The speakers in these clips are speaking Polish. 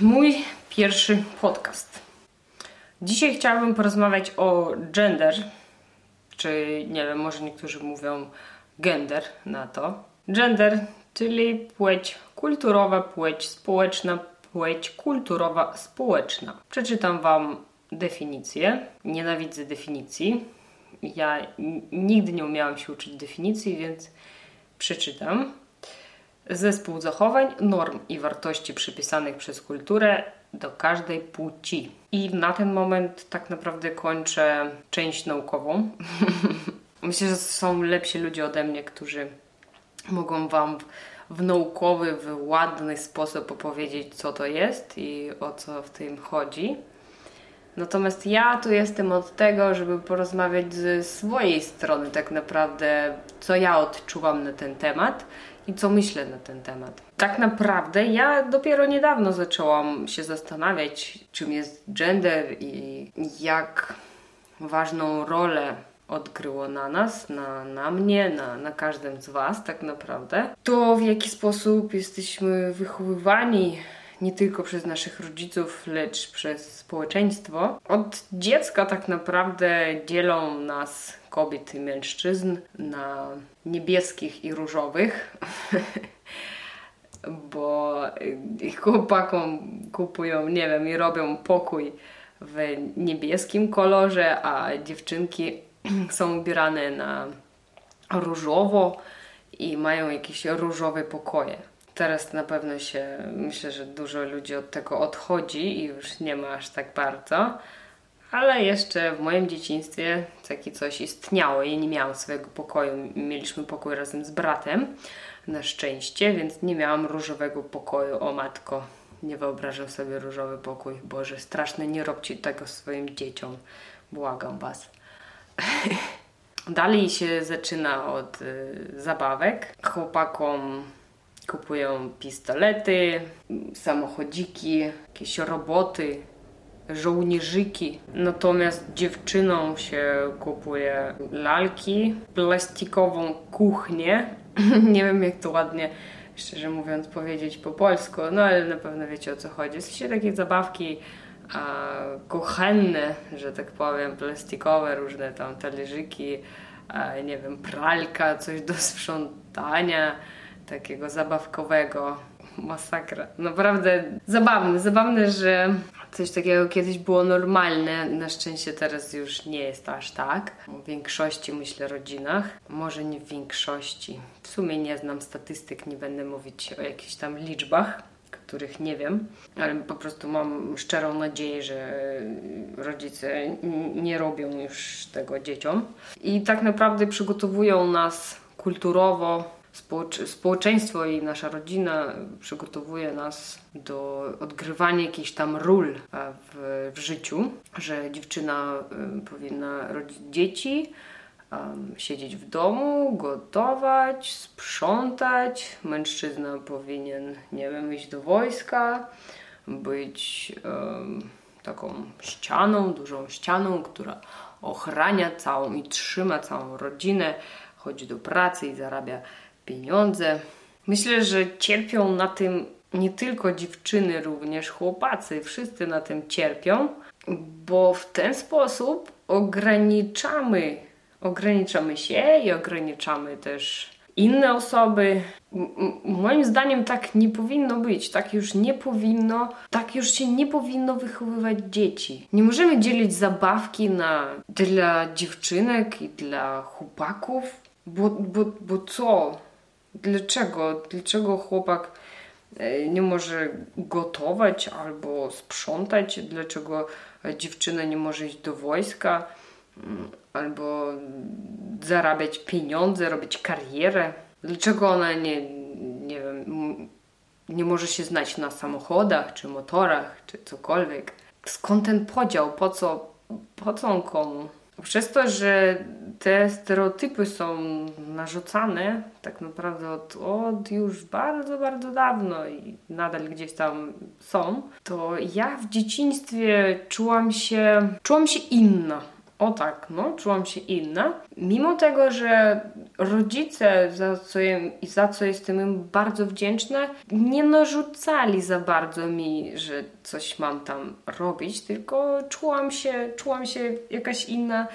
mój pierwszy podcast. Dzisiaj chciałabym porozmawiać o gender, czy nie wiem, może niektórzy mówią gender na to. Gender, czyli płeć kulturowa, płeć społeczna, płeć kulturowa, społeczna. Przeczytam Wam definicję. Nienawidzę definicji. Ja nigdy nie umiałam się uczyć definicji, więc przeczytam. Zespół zachowań, norm i wartości przypisanych przez kulturę do każdej płci. I na ten moment tak naprawdę kończę część naukową. Myślę, że są lepsi ludzie ode mnie, którzy mogą Wam w naukowy, w ładny sposób opowiedzieć, co to jest i o co w tym chodzi. Natomiast ja tu jestem od tego, żeby porozmawiać ze swojej strony, tak naprawdę, co ja odczuwam na ten temat i co myślę na ten temat. Tak naprawdę ja dopiero niedawno zaczęłam się zastanawiać, czym jest gender i jak ważną rolę odgryło na nas, na, na mnie, na, na każdym z Was tak naprawdę. To w jaki sposób jesteśmy wychowywani nie tylko przez naszych rodziców, lecz przez społeczeństwo. Od dziecka tak naprawdę dzielą nas kobiet i mężczyzn na niebieskich i różowych. Bo chłopakom kupują, nie wiem, i robią pokój w niebieskim kolorze, a dziewczynki są ubierane na różowo i mają jakieś różowe pokoje. Teraz na pewno się, myślę, że dużo ludzi od tego odchodzi i już nie ma aż tak bardzo. Ale jeszcze w moim dzieciństwie takie coś istniało. Ja nie miałam swojego pokoju. Mieliśmy pokój razem z bratem, na szczęście, więc nie miałam różowego pokoju. O matko, nie wyobrażam sobie różowy pokój. Boże, straszne, nie róbcie tego swoim dzieciom. Błagam Was. Dalej się zaczyna od y, zabawek. Chłopakom kupują pistolety, samochodziki, jakieś roboty, żołnierzyki. Natomiast dziewczynom się kupuje lalki, plastikową kuchnię. Nie wiem, jak to ładnie, szczerze mówiąc, powiedzieć po polsku, no ale na pewno wiecie o co chodzi. W sensie takie zabawki a, kuchenne, że tak powiem, plastikowe, różne tam talerzyki, a, nie wiem, pralka, coś do sprzątania takiego zabawkowego. Masakra. Naprawdę zabawne, zabawne, że coś takiego kiedyś było normalne. Na szczęście teraz już nie jest aż tak. W większości, myślę, rodzinach. Może nie w większości. W sumie nie znam statystyk, nie będę mówić o jakichś tam liczbach których nie wiem, ale po prostu mam szczerą nadzieję, że rodzice nie robią już tego dzieciom. I tak naprawdę przygotowują nas kulturowo społeczeństwo i nasza rodzina przygotowuje nas do odgrywania jakichś tam ról w, w życiu, że dziewczyna powinna rodzić dzieci, um, siedzieć w domu, gotować, sprzątać. Mężczyzna powinien, nie wiem, iść do wojska, być um, taką ścianą, dużą ścianą, która ochrania całą i trzyma całą rodzinę, chodzi do pracy i zarabia pieniądze. Myślę, że cierpią na tym nie tylko dziewczyny, również chłopacy. Wszyscy na tym cierpią, bo w ten sposób ograniczamy, ograniczamy się i ograniczamy też inne osoby. moim zdaniem tak nie powinno być, tak już nie powinno, tak już się nie powinno wychowywać dzieci. Nie możemy dzielić zabawki na dla dziewczynek i dla chłopaków, bo, bo, bo co? Dlaczego? Dlaczego chłopak e, nie może gotować albo sprzątać? Dlaczego dziewczyna nie może iść do wojska mm, albo zarabiać pieniądze, robić karierę? Dlaczego ona nie, nie wiem, nie może się znać na samochodach, czy motorach, czy cokolwiek? Skąd ten podział? Po co, po co on komu? Przez to, że te stereotypy są narzucane tak naprawdę od, od już bardzo, bardzo dawno i nadal gdzieś tam są, to ja w dzieciństwie czułam się, czułam się inna. O tak, no, czułam się inna. Mimo tego, że rodzice, za co, za co jestem im bardzo wdzięczna, nie narzucali za bardzo mi, że coś mam tam robić, tylko czułam się, czułam się jakaś inna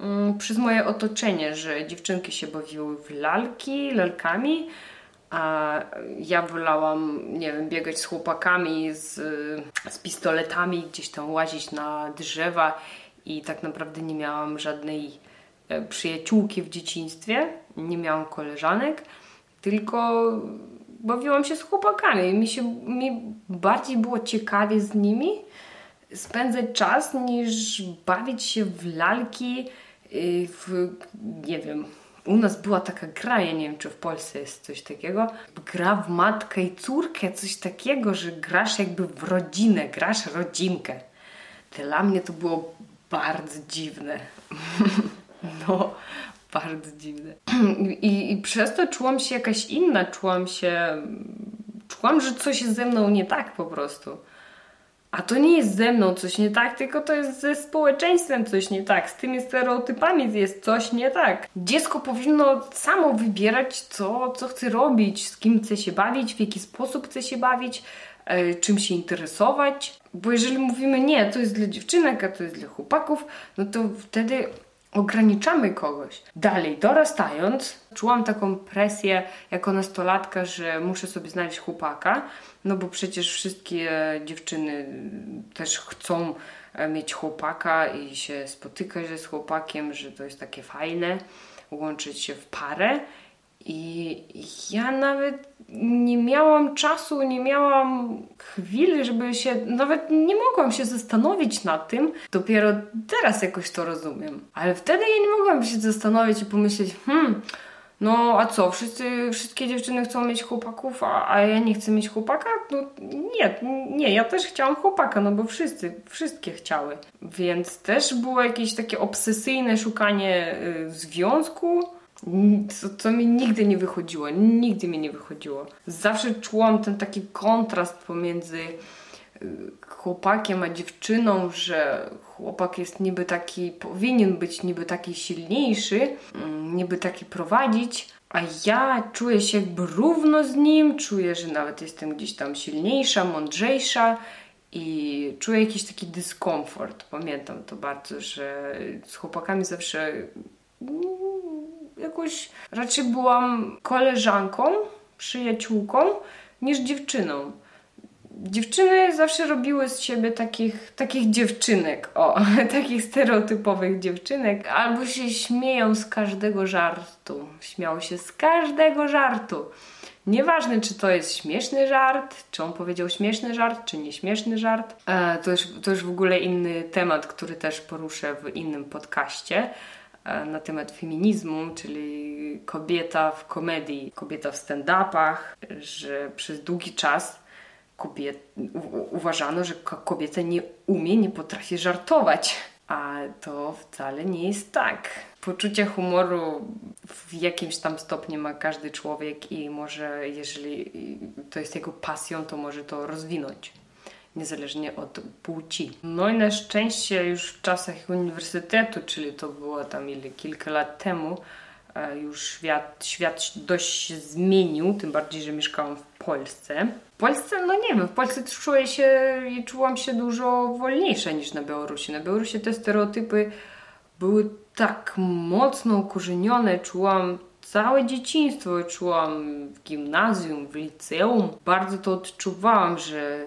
um, przez moje otoczenie, że dziewczynki się bawiły w lalki, lalkami, a ja wolałam, nie wiem, biegać z chłopakami, z, z pistoletami, gdzieś tam łazić na drzewa i tak naprawdę nie miałam żadnej e, przyjaciółki w dzieciństwie, nie miałam koleżanek, tylko bawiłam się z chłopakami. Mi, się, mi bardziej było ciekawie z nimi spędzać czas niż bawić się w lalki, y, w, nie wiem, u nas była taka gra, ja nie wiem czy w Polsce jest coś takiego, gra w matkę i córkę, coś takiego, że grasz jakby w rodzinę, grasz rodzinkę. Dla mnie to było bardzo dziwne. no, bardzo dziwne. I, I przez to czułam się jakaś inna, czułam się. Czułam, że coś jest ze mną nie tak po prostu. A to nie jest ze mną coś nie tak, tylko to jest ze społeczeństwem coś nie tak, z tymi stereotypami jest coś nie tak. Dziecko powinno samo wybierać, co, co chce robić, z kim chce się bawić, w jaki sposób chce się bawić, czym się interesować. Bo jeżeli mówimy nie, to jest dla dziewczynek, a to jest dla chłopaków, no to wtedy ograniczamy kogoś. Dalej, dorastając, czułam taką presję jako nastolatka, że muszę sobie znaleźć chłopaka, no bo przecież wszystkie dziewczyny też chcą e, mieć chłopaka i się spotykać z chłopakiem, że to jest takie fajne, łączyć się w parę. I ja nawet nie miałam czasu, nie miałam chwili, żeby się, nawet nie mogłam się zastanowić nad tym. Dopiero teraz jakoś to rozumiem. Ale wtedy ja nie mogłam się zastanowić i pomyśleć, hmm, no a co, wszyscy, wszystkie dziewczyny chcą mieć chłopaków, a, a ja nie chcę mieć chłopaka? No nie, nie, ja też chciałam chłopaka, no bo wszyscy, wszystkie chciały. Więc też było jakieś takie obsesyjne szukanie y, związku, co, co mi nigdy nie wychodziło, nigdy mi nie wychodziło. Zawsze czułam ten taki kontrast pomiędzy y, chłopakiem a dziewczyną, że chłopak jest niby taki, powinien być niby taki silniejszy, mm, niby taki prowadzić, a ja czuję się jakby równo z nim, czuję, że nawet jestem gdzieś tam silniejsza, mądrzejsza i czuję jakiś taki dyskomfort. Pamiętam to bardzo, że z chłopakami zawsze mm, jakoś raczej byłam koleżanką, przyjaciółką niż dziewczyną. Dziewczyny zawsze robiły z siebie takich, takich dziewczynek, o, takich stereotypowych dziewczynek, albo się śmieją z każdego żartu. Śmiało się z każdego żartu. Nieważne, czy to jest śmieszny żart, czy on powiedział śmieszny żart, czy nieśmieszny żart. E, to, już, to już w ogóle inny temat, który też poruszę w innym podcaście. E, na temat feminizmu, czyli kobieta w komedii, kobieta w stand-upach, że przez długi czas kobiet, u, uważano, że kobieta nie umie, nie potrafi żartować. A to wcale nie jest tak. Poczucie humoru w jakimś tam stopniu ma każdy człowiek i może, jeżeli to jest jego pasją, to może to rozwinąć niezależnie od płci. No i na szczęście już w czasach uniwersytetu, czyli to było tam ile, kilka lat temu, e, już świat, świat dość się zmienił, tym bardziej, że mieszkałam w Polsce. W Polsce, no nie wiem, w Polsce czuję się i czułam się dużo wolniejsza niż na Białorusi. Na Białorusi te stereotypy były tak mocno ukorzenione, czułam całe dzieciństwo, czułam w gimnazjum, w liceum. Bardzo to odczuwałam, że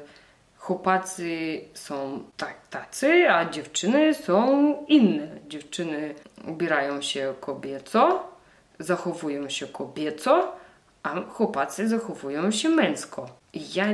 chłopacy są tak, tacy, a dziewczyny są inne. Dziewczyny ubierają się kobieco, zachowują się kobieco, a chłopacy zachowują się męsko. I ja,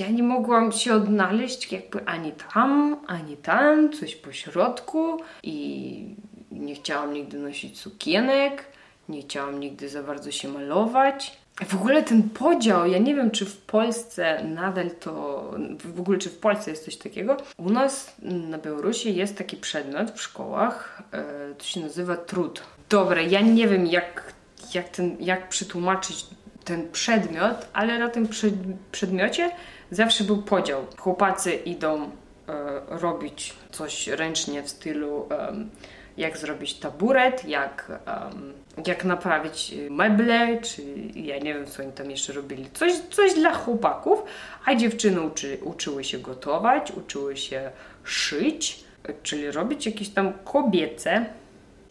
ja nie mogłam się odnaleźć jakby ani tam, ani tam, coś po środku i nie chciałam nigdy nosić sukienek, nie chciałam nigdy za bardzo się malować. W ogóle ten podział, ja nie wiem, czy w Polsce nadal to, w ogóle czy w Polsce jest coś takiego. U nas na Białorusi jest taki przedmiot w szkołach, e, to się nazywa trud. Dobra, ja nie wiem, jak, jak, ten, jak przetłumaczyć ten przedmiot, ale na tym przed, przedmiocie zawsze był podział. Chłopacy idą robić coś ręcznie w stylu jak zrobić taburet, jak, um, jak naprawić meble, czy ja nie wiem, co oni tam jeszcze robili. Coś, coś dla chłopaków, a dziewczyny uczy, uczyły się gotować, uczyły się szyć, czyli robić jakieś tam kobiece,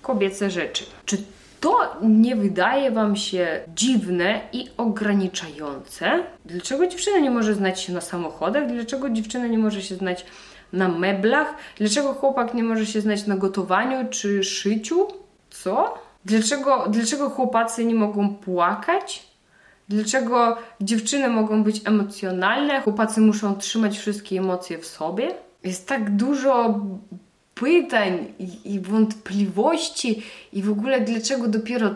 kobiece rzeczy. Czy to nie wydaje Wam się dziwne i ograniczające? Dlaczego dziewczyna nie może znać się na samochodach? Dlaczego dziewczyna nie może się znać na meblach? Dlaczego chłopak nie może się znać na gotowaniu czy szyciu? Co? Dlaczego, dlaczego chłopacy nie mogą płakać? Dlaczego dziewczyny mogą być emocjonalne, chłopacy muszą trzymać wszystkie emocje w sobie? Jest tak dużo pytań i, i wątpliwości, i w ogóle dlaczego dopiero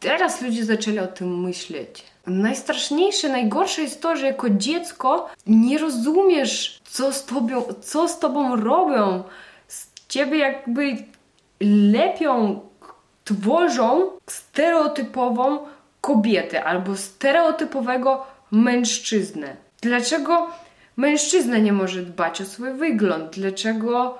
teraz ludzie zaczęli o tym myśleć. Najstraszniejsze, najgorsze jest to, że jako dziecko nie rozumiesz, co z tobą, co z tobą robią. Z ciebie jakby lepią, tworzą stereotypową kobietę albo stereotypowego mężczyznę. Dlaczego mężczyzna nie może dbać o swój wygląd? Dlaczego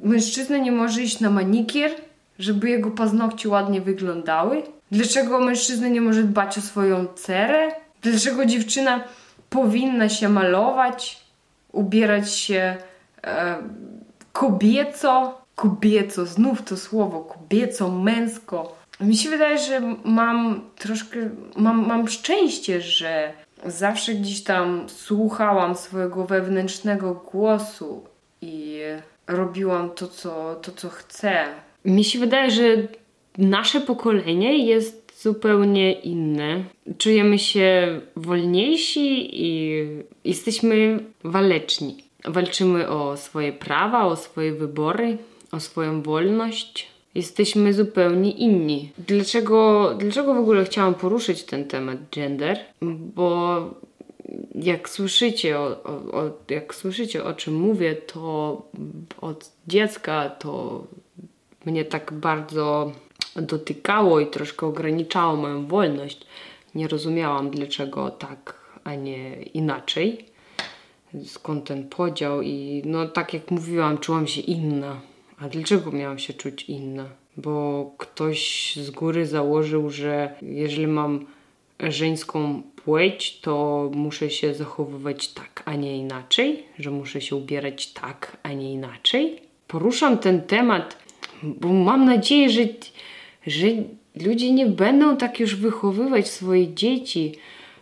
mężczyzna nie może iść na manikier, żeby jego paznokcie ładnie wyglądały? Dlaczego mężczyzna nie może dbać o swoją cerę? Dlaczego dziewczyna powinna się malować, ubierać się e, kobieco? Kobieco, znów to słowo, kobieco, męsko. Mi się wydaje, że mam troszkę, mam, mam szczęście, że zawsze gdzieś tam słuchałam swojego wewnętrznego głosu i robiłam to, co, to, co chcę. Mi się wydaje, że nasze pokolenie jest zupełnie inne. Czujemy się wolniejsi i jesteśmy waleczni. Walczymy o swoje prawa, o swoje wybory, o swoją wolność. Jesteśmy zupełnie inni. Dlaczego, dlaczego w ogóle chciałam poruszyć ten temat gender? Bo jak słyszycie o, o, jak słyszycie o czym mówię, to od dziecka to mnie tak bardzo dotykało i troszkę ograniczało moją wolność. Nie rozumiałam dlaczego tak, a nie inaczej. Skąd ten podział i no tak jak mówiłam, czułam się inna. A dlaczego miałam się czuć inna? Bo ktoś z góry założył, że jeżeli mam żeńską płeć, to muszę się zachowywać tak, a nie inaczej, że muszę się ubierać tak, a nie inaczej. Poruszam ten temat, bo mam nadzieję, że, że ludzie nie będą tak już wychowywać swoje dzieci,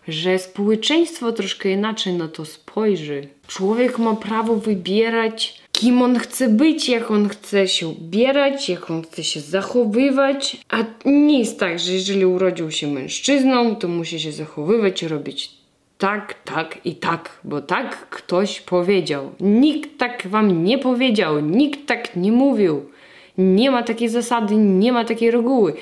że społeczeństwo troszkę inaczej na to spojrzy. Człowiek ma prawo wybierać, kim on chce być, jak on chce się ubierać, jak on chce się zachowywać. A nie jest tak, że jeżeli urodził się mężczyzną, to musi się zachowywać i robić tak, tak i tak, bo tak ktoś powiedział. Nikt tak wam nie powiedział, nikt tak nie mówił. Nie ma takiej zasady, nie ma takiej reguły.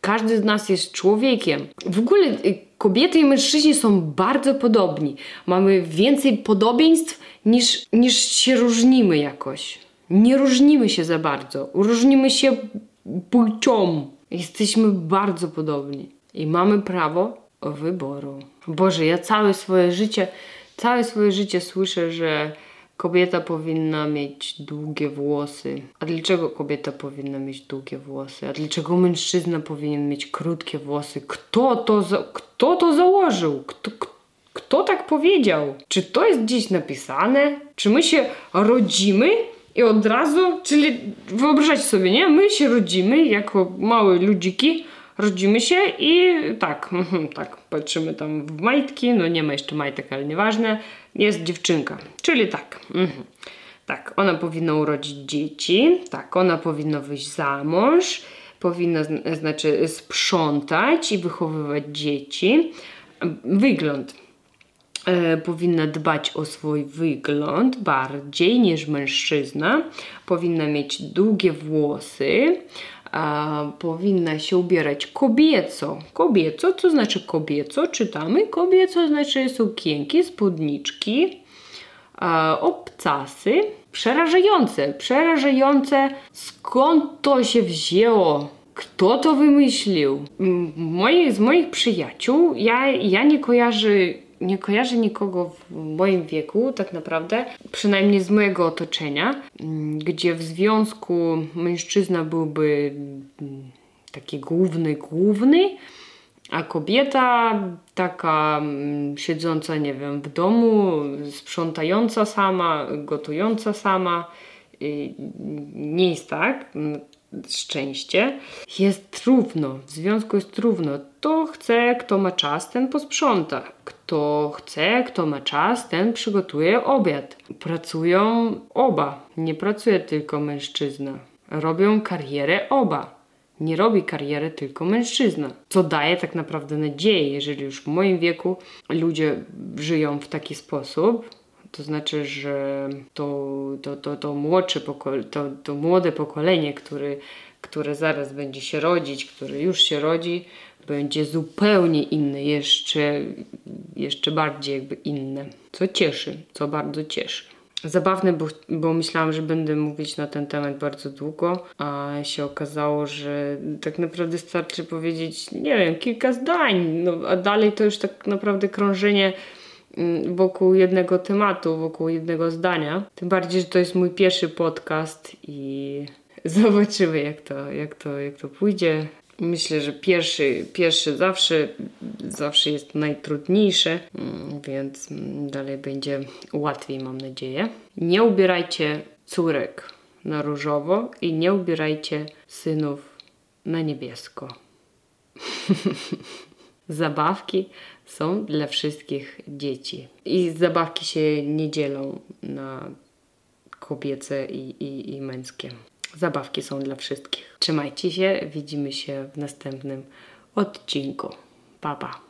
Każdy z nas jest człowiekiem. W ogóle y, kobiety i mężczyźni są bardzo podobni. Mamy więcej podobieństw niż, niż się różnimy jakoś. Nie różnimy się za bardzo. Różnimy się płcią. Jesteśmy bardzo podobni i mamy prawo wyboru. Boże, ja całe swoje życie, całe swoje życie słyszę, że kobieta powinna mieć długie włosy. A dlaczego kobieta powinna mieć długie włosy? A dlaczego mężczyzna powinien mieć krótkie włosy? Kto to, za, kto to założył? Kto, kto tak powiedział? Czy to jest gdzieś napisane? Czy my się rodzimy i od razu, czyli wyobraźcie sobie, nie? My się rodzimy jako małe ludziki, rodzimy się i tak, mhm, tak, patrzymy tam w majtki, no nie ma jeszcze majtek, ale nieważne, jest dziewczynka, czyli tak, mhm. tak, ona powinna urodzić dzieci, tak, ona powinna wyjść za mąż, powinna, znaczy sprzątać i wychowywać dzieci. Wygląd. E, powinna dbać o swój wygląd bardziej niż mężczyzna. Powinna mieć długie włosy, a, powinna się ubierać kobieco. Kobieco, co znaczy kobieco? Czytamy. Kobieco znaczy sukienki, spódniczki, a, obcasy. Przerażające, przerażające. Skąd to się wzięło? Kto to wymyślił? Moi, z moich przyjaciół ja, ja nie kojarzę nie kojarzę nikogo w moim wieku, tak naprawdę, przynajmniej z mojego otoczenia, gdzie w związku mężczyzna byłby mm, taki główny, główny, a kobieta taka mm, siedząca, nie wiem, w domu, sprzątająca sama, gotująca sama. Nie jest tak, szczęście. Jest równo, w związku jest równo. Kto chce, kto ma czas, ten posprząta. Kto chce, kto ma czas, ten przygotuje obiad. Pracują oba, nie pracuje tylko mężczyzna. Robią karierę oba nie robi kariery tylko mężczyzna. Co daje tak naprawdę nadzieję, jeżeli już w moim wieku ludzie żyją w taki sposób, to znaczy, że to, to, to, to młodsze pokole, to, to młode pokolenie, który, które zaraz będzie się rodzić, które już się rodzi, będzie zupełnie inne, jeszcze, jeszcze bardziej jakby inne. Co cieszy, co bardzo cieszy zabawne, bo, bo myślałam, że będę mówić na ten temat bardzo długo, a się okazało, że tak naprawdę starczy powiedzieć, nie wiem, kilka zdań, no, a dalej to już tak naprawdę krążenie wokół jednego tematu, wokół jednego zdania. Tym bardziej, że to jest mój pierwszy podcast i zobaczymy, jak to, jak to, jak to pójdzie. Myślę, że pierwszy, pierwszy zawsze, zawsze jest najtrudniejszy, mm, więc dalej będzie łatwiej, mam nadzieję. Nie ubierajcie córek na różowo i nie ubierajcie synów na niebiesko. Zabawki są dla wszystkich dzieci. I zabawki się nie dzielą na kobiece i, i, i męskie. Zabawki są dla wszystkich. Trzymajcie się, widzimy się w następnym odcinku. Pa, pa.